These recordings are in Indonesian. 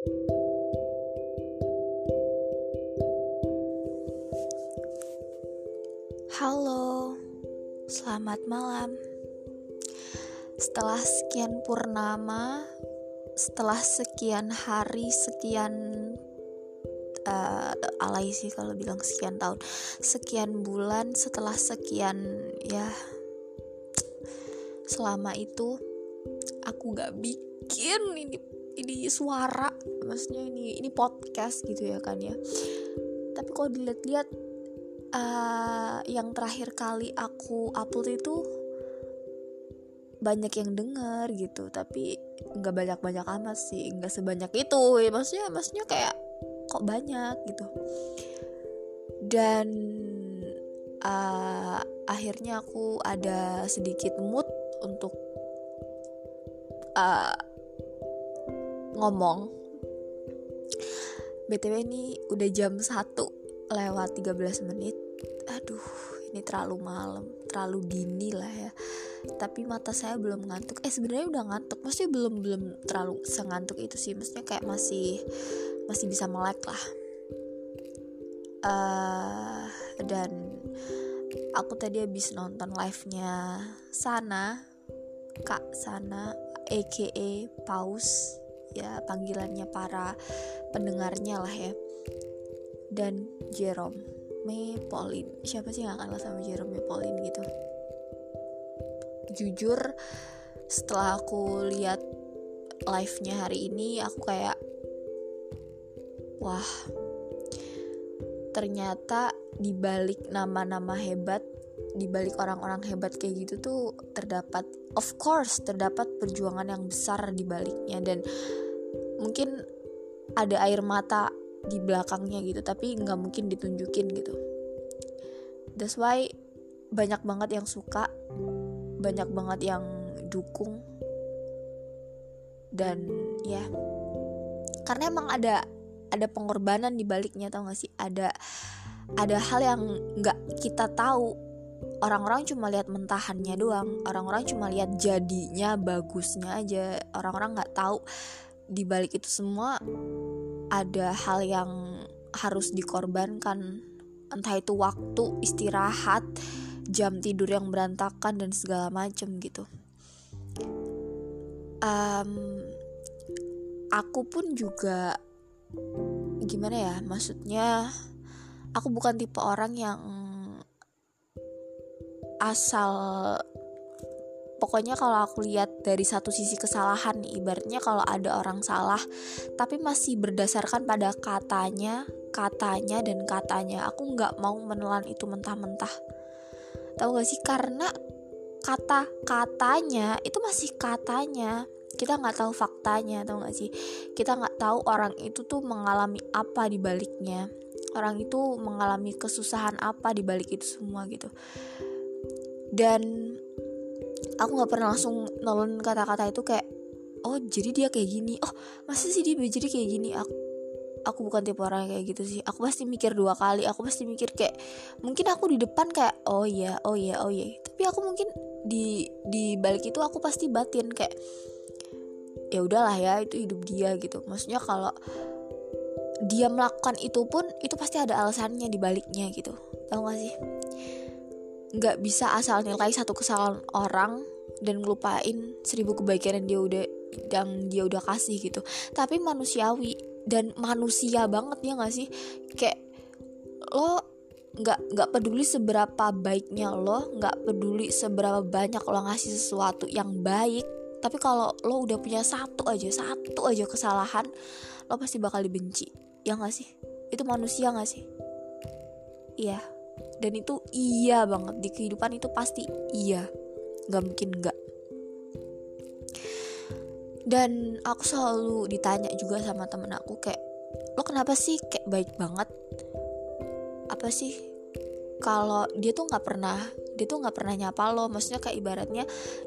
Halo, selamat malam. Setelah sekian purnama, setelah sekian hari, sekian uh, alay sih kalau bilang sekian tahun, sekian bulan, setelah sekian ya selama itu aku gak bikin ini ini suara maksudnya ini ini podcast gitu ya kan ya. Tapi kalau dilihat-lihat uh, yang terakhir kali aku upload itu banyak yang denger gitu. Tapi nggak banyak-banyak amat sih nggak sebanyak itu. Ya maksudnya maksudnya kayak kok banyak gitu. Dan uh, akhirnya aku ada sedikit mood untuk uh, ngomong. Btw ini udah jam 1 lewat 13 menit. Aduh ini terlalu malam terlalu dini lah ya. Tapi mata saya belum ngantuk. Eh sebenarnya udah ngantuk. Maksudnya belum belum terlalu sengantuk itu sih. Maksudnya kayak masih masih bisa melek lah. Uh, dan aku tadi habis nonton live nya Sana Kak Sana aka Paus ya panggilannya para pendengarnya lah ya. Dan Jerome May Pauline siapa sih yang kalah sama Jerome May Pauline gitu? Jujur setelah aku lihat live-nya hari ini aku kayak wah ternyata dibalik nama-nama hebat di balik orang-orang hebat kayak gitu tuh terdapat of course terdapat perjuangan yang besar di baliknya. Dan mungkin ada air mata di belakangnya gitu tapi nggak mungkin ditunjukin gitu. That's why banyak banget yang suka banyak banget yang dukung. Dan ya karena emang ada ada pengorbanan di baliknya tau gak sih? Ada ada hal yang nggak kita tahu orang-orang cuma lihat mentahannya doang. Orang-orang cuma lihat jadinya bagusnya aja. Orang-orang nggak tahu. Di balik itu semua ada hal yang harus dikorbankan. Entah itu waktu istirahat jam tidur yang berantakan dan segala macem gitu. Um, aku pun juga gimana ya maksudnya aku bukan tipe orang yang asal pokoknya kalau aku lihat dari satu sisi kesalahan ibaratnya kalau ada orang salah tapi masih berdasarkan pada katanya katanya dan katanya aku nggak mau menelan itu mentah-mentah. Tahu gak sih? Karena kata katanya itu masih katanya. Kita nggak tahu faktanya tahu gak sih? Kita nggak tahu orang itu tuh mengalami apa di baliknya orang itu mengalami kesusahan apa di balik itu semua gitu dan aku nggak pernah langsung nolong kata-kata itu kayak oh jadi dia kayak gini. Oh masih sih dia jadi kayak gini? Aku aku bukan tipe orang kayak gitu sih. Aku pasti mikir dua kali. Aku pasti mikir kayak mungkin aku di depan kayak oh iya oh iya oh iya. Tapi aku mungkin di di balik itu aku pasti batin kayak ya udahlah ya itu hidup dia gitu. Maksudnya kalau dia melakukan itu pun itu pasti ada alasannya di baliknya gitu. Tau gak sih nggak bisa asal nilai satu kesalahan orang dan ngelupain seribu kebaikan yang dia udah yang dia udah kasih gitu. Tapi manusiawi dan manusia banget ya nggak sih? Kayak lo nggak nggak peduli seberapa baiknya lo nggak peduli seberapa banyak lo ngasih sesuatu yang baik tapi kalau lo udah punya satu aja satu aja kesalahan lo pasti bakal dibenci ya nggak sih? Itu manusia nggak sih? Iya dan itu iya banget. Di kehidupan itu pasti iya. Nggak mungkin enggak dan aku selalu ditanya juga sama temen aku kayak lo kenapa sih kayak baik banget? Apa sih? Kalau dia tuh nggak pernah dia tuh nggak pernah nyapa lo. Maksudnya kayak ibaratnya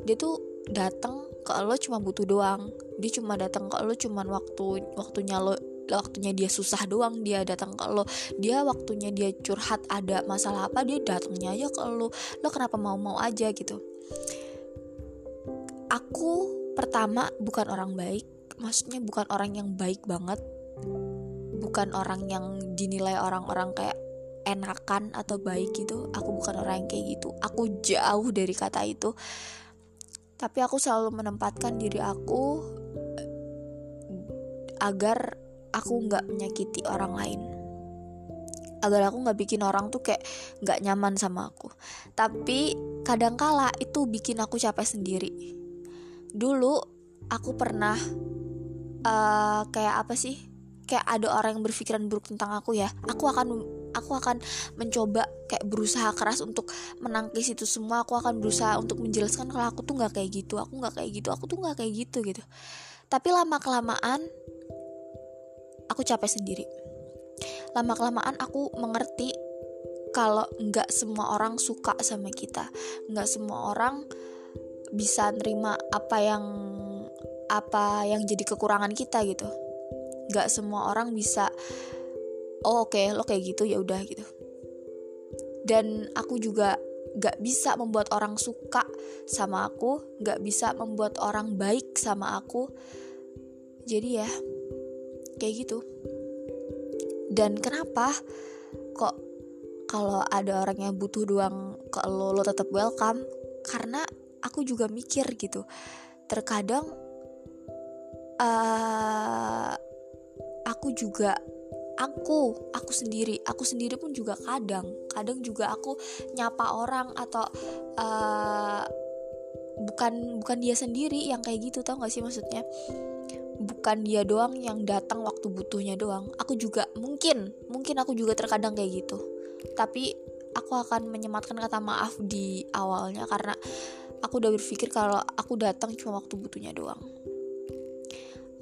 dia tuh datang ke lo cuma butuh doang. Dia cuma datang ke lo cuma waktu waktunya lo waktunya dia susah doang dia datang ke lo. Dia waktunya dia curhat ada masalah apa dia datangnya aja ke lo. Lo kenapa mau mau aja gitu? Aku pertama bukan orang baik maksudnya bukan orang yang baik banget. Bukan orang yang dinilai orang-orang kayak enakan atau baik gitu. Aku bukan orang yang kayak gitu. Aku jauh dari kata itu. Tapi aku selalu menempatkan diri aku agar aku nggak menyakiti orang lain. Agar aku nggak bikin orang tuh kayak nggak nyaman sama aku. Tapi kadangkala itu bikin aku capek sendiri. Dulu aku pernah uh, kayak apa sih? Kayak ada orang yang berpikiran buruk tentang aku ya. Aku akan aku akan mencoba kayak berusaha keras untuk menangkis itu semua. Aku akan berusaha untuk menjelaskan kalau aku tuh nggak kayak gitu aku nggak kayak gitu aku tuh nggak kayak gitu gitu. Tapi lama kelamaan aku capek sendiri. Lama kelamaan aku mengerti kalau nggak semua orang suka sama kita. Nggak semua orang bisa nerima apa yang apa yang jadi kekurangan kita gitu. Nggak semua orang bisa oh oke okay, lo kayak gitu ya udah gitu. Dan aku juga nggak bisa membuat orang suka sama aku nggak bisa membuat orang baik sama aku. Jadi ya kayak gitu. Dan kenapa kok kalau ada orang yang butuh doang ke lo lo tetap welcome? Karena aku juga mikir gitu. Terkadang uh, aku juga aku aku sendiri aku sendiri pun juga kadang kadang juga aku nyapa orang atau uh, bukan bukan dia sendiri yang kayak gitu tau gak sih maksudnya bukan dia doang yang datang waktu butuhnya doang. Aku juga mungkin mungkin aku juga terkadang kayak gitu. Tapi aku akan menyematkan kata maaf di awalnya karena aku udah berpikir kalau aku datang cuma waktu butuhnya doang.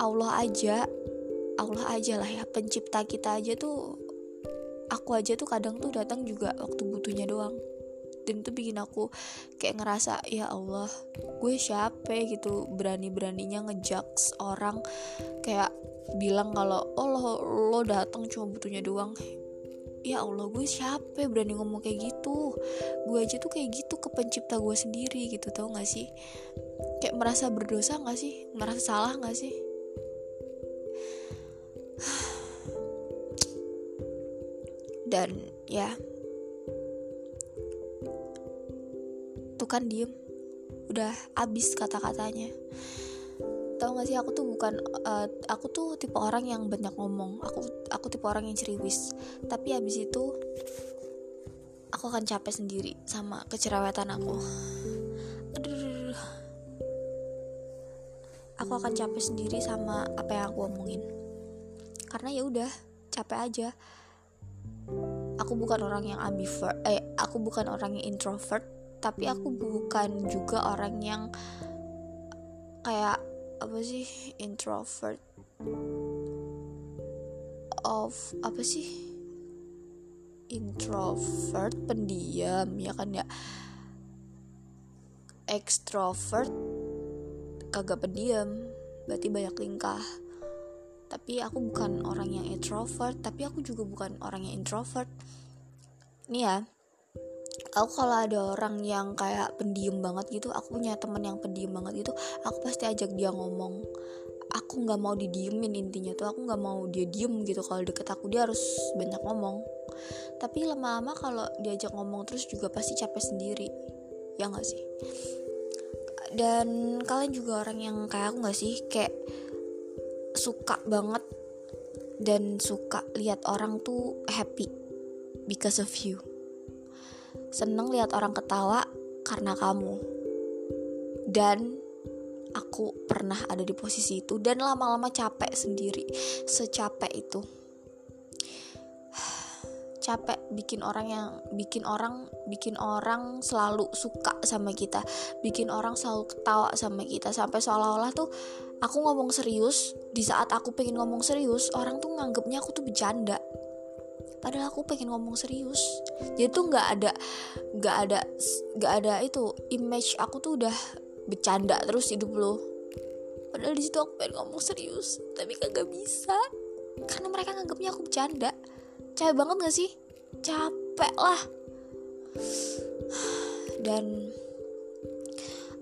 Allah aja Allah aja lah ya pencipta kita aja tuh aku aja tuh kadang tuh datang juga waktu butuhnya doang dan itu bikin aku kayak ngerasa ya Allah gue siapa gitu. Berani-beraninya ngejaks orang kayak bilang kalau oh lo, lo datang cuma butuhnya doang. Ya Allah gue siapa berani ngomong kayak gitu? Gue aja tuh kayak gitu ke pencipta gue sendiri gitu. Tau gak sih? Kayak merasa berdosa gak sih? Merasa salah gak sih? Dan ya kan diem. Udah abis kata-katanya. Tau gak sih aku tuh bukan uh, aku tuh tipe orang yang banyak ngomong. Aku aku tipe orang yang ceriwis. Tapi abis itu aku akan capek sendiri sama kecerewetan aku. Aduh. Aku akan capek sendiri sama apa yang aku omongin. Karena ya udah capek aja. Aku bukan orang yang ambivert eh aku bukan orang yang introvert tapi aku bukan juga orang yang kayak apa sih introvert. Of apa sih? Introvert pendiam ya kan ya? Extrovert kagak pendiam berarti banyak tingkah tapi aku bukan orang yang introvert tapi aku juga bukan orang yang introvert. Nih ya aku kalau ada orang yang kayak pendiam banget gitu aku punya temen yang pendiam banget gitu aku pasti ajak dia ngomong. Aku nggak mau didiemin intinya tuh aku nggak mau dia diem gitu. Kalau deket aku dia harus banyak ngomong. Tapi lama-lama kalau diajak ngomong terus juga pasti capek sendiri ya nggak sih? Dan kalian juga orang yang kayak aku nggak sih? Kayak suka banget dan suka lihat orang tuh happy because of you seneng lihat orang ketawa karena kamu. Dan aku pernah ada di posisi itu dan lama-lama capek sendiri secapek itu. Capek bikin orang yang bikin orang bikin orang selalu suka sama kita bikin orang selalu ketawa sama kita sampai seolah-olah tuh aku ngomong serius di saat aku pengen ngomong serius orang tuh nganggepnya aku tuh bercanda padahal aku pengen ngomong serius. Jadi tuh nggak ada nggak ada nggak ada itu image aku tuh udah bercanda terus hidup lo padahal di situ aku pengen ngomong serius tapi kagak bisa. Karena mereka nganggapnya aku bercanda. Capek banget gak sih? Capek lah. Dan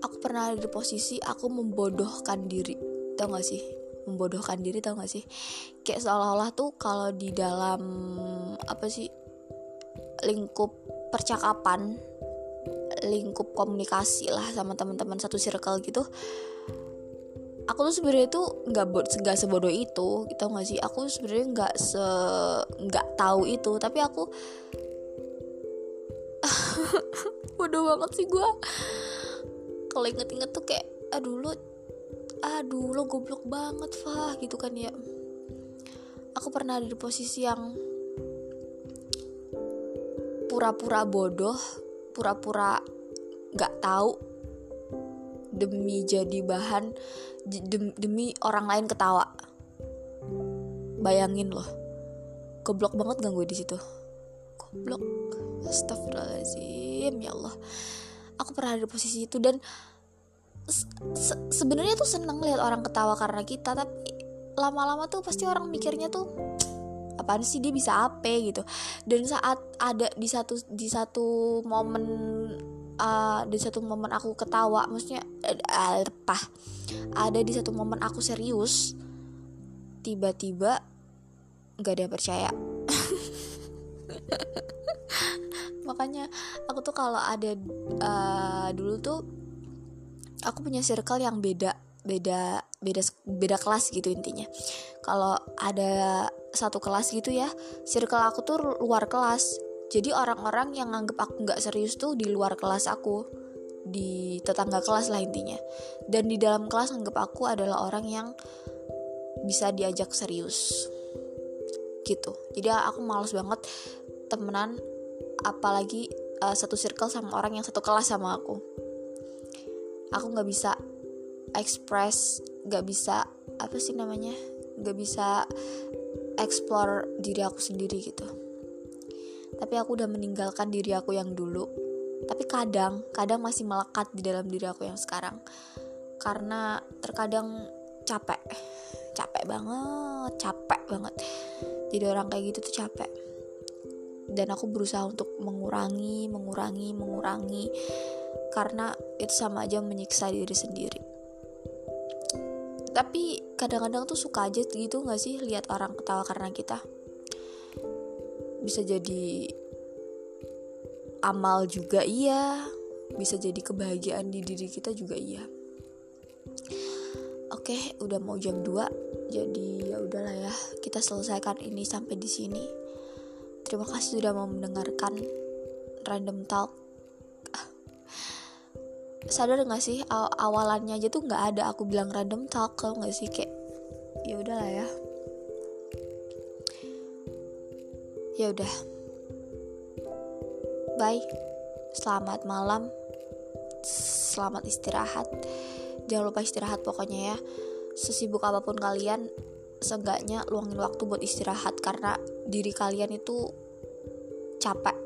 aku pernah ada di posisi aku membodohkan diri tau gak sih membodohkan diri tau gak sih? Kayak seolah-olah tuh kalau di dalam apa sih lingkup percakapan lingkup komunikasi lah sama teman-teman satu circle gitu aku tuh sebenarnya tuh nggak nggak sebodoh itu gitu nggak sih? Aku sebenarnya nggak se nggak tahu itu tapi aku bodoh banget sih gue kalau inget-inget tuh kayak aduh lo aduh lo goblok banget Fah gitu kan ya. Aku pernah ada di posisi yang pura-pura bodoh pura-pura nggak tahu demi jadi bahan demi orang lain ketawa. Bayangin loh goblok banget gak gue di situ? Goblok. Astagfirullahaladzim ya Allah. Aku pernah ada di posisi itu dan se sebenarnya tuh seneng lihat orang ketawa karena kita tapi lama-lama tuh pasti orang mikirnya tuh apaan sih dia bisa apa gitu? Dan saat ada di satu di satu momen uh, di satu momen aku ketawa maksudnya uh, ada di satu momen aku serius tiba-tiba nggak ada percaya. Makanya aku tuh kalau ada uh, dulu tuh aku punya circle yang beda beda beda beda kelas gitu intinya. Kalau ada satu kelas gitu ya circle aku tuh luar kelas. Jadi orang-orang yang nganggep aku nggak serius tuh di luar kelas aku di tetangga kelas lah intinya. Dan di dalam kelas nganggep aku adalah orang yang bisa diajak serius gitu. Jadi aku males banget temenan apalagi uh, satu circle sama orang yang satu kelas sama aku aku nggak bisa express nggak bisa apa sih namanya nggak bisa explore diri aku sendiri gitu. Tapi aku udah meninggalkan diri aku yang dulu. Tapi kadang kadang masih melekat di dalam diri aku yang sekarang. Karena terkadang capek capek banget capek banget. Jadi orang kayak gitu tuh capek. Dan aku berusaha untuk mengurangi mengurangi mengurangi. Karena itu sama aja menyiksa diri sendiri. Tapi kadang-kadang tuh suka aja gitu gak sih lihat orang ketawa karena kita? Bisa jadi amal juga iya bisa jadi kebahagiaan di diri kita juga iya. Oke udah mau jam 2 jadi ya udahlah ya kita selesaikan ini sampai di sini. Terima kasih sudah mau mendengarkan random talk sadar gak sih aw awalannya aja tuh nggak ada. Aku bilang random talk kalau nggak sih? Kayak ya udahlah ya. Ya udah. Bye. Selamat malam. Selamat istirahat. Jangan lupa istirahat pokoknya ya. Sesibuk apa pun kalian seenggaknya luangin waktu buat istirahat karena diri kalian itu capek.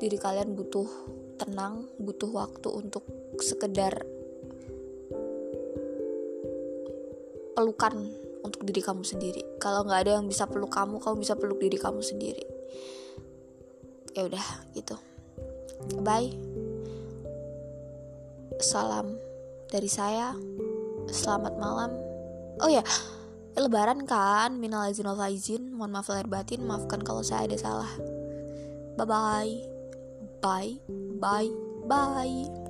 Diri kalian butuh tenang butuh waktu untuk sekedar pelukan untuk diri kamu sendiri. Kalau nggak ada yang bisa peluk kamu kamu bisa peluk diri kamu sendiri. Ya udah gitu. Bye. Salam dari saya. Selamat malam. Oh ya lebaran kan? Minal izin wal mohon maaf lahir batin. Maafkan kalau saya ada salah. Bye bye bye. Bye. Bye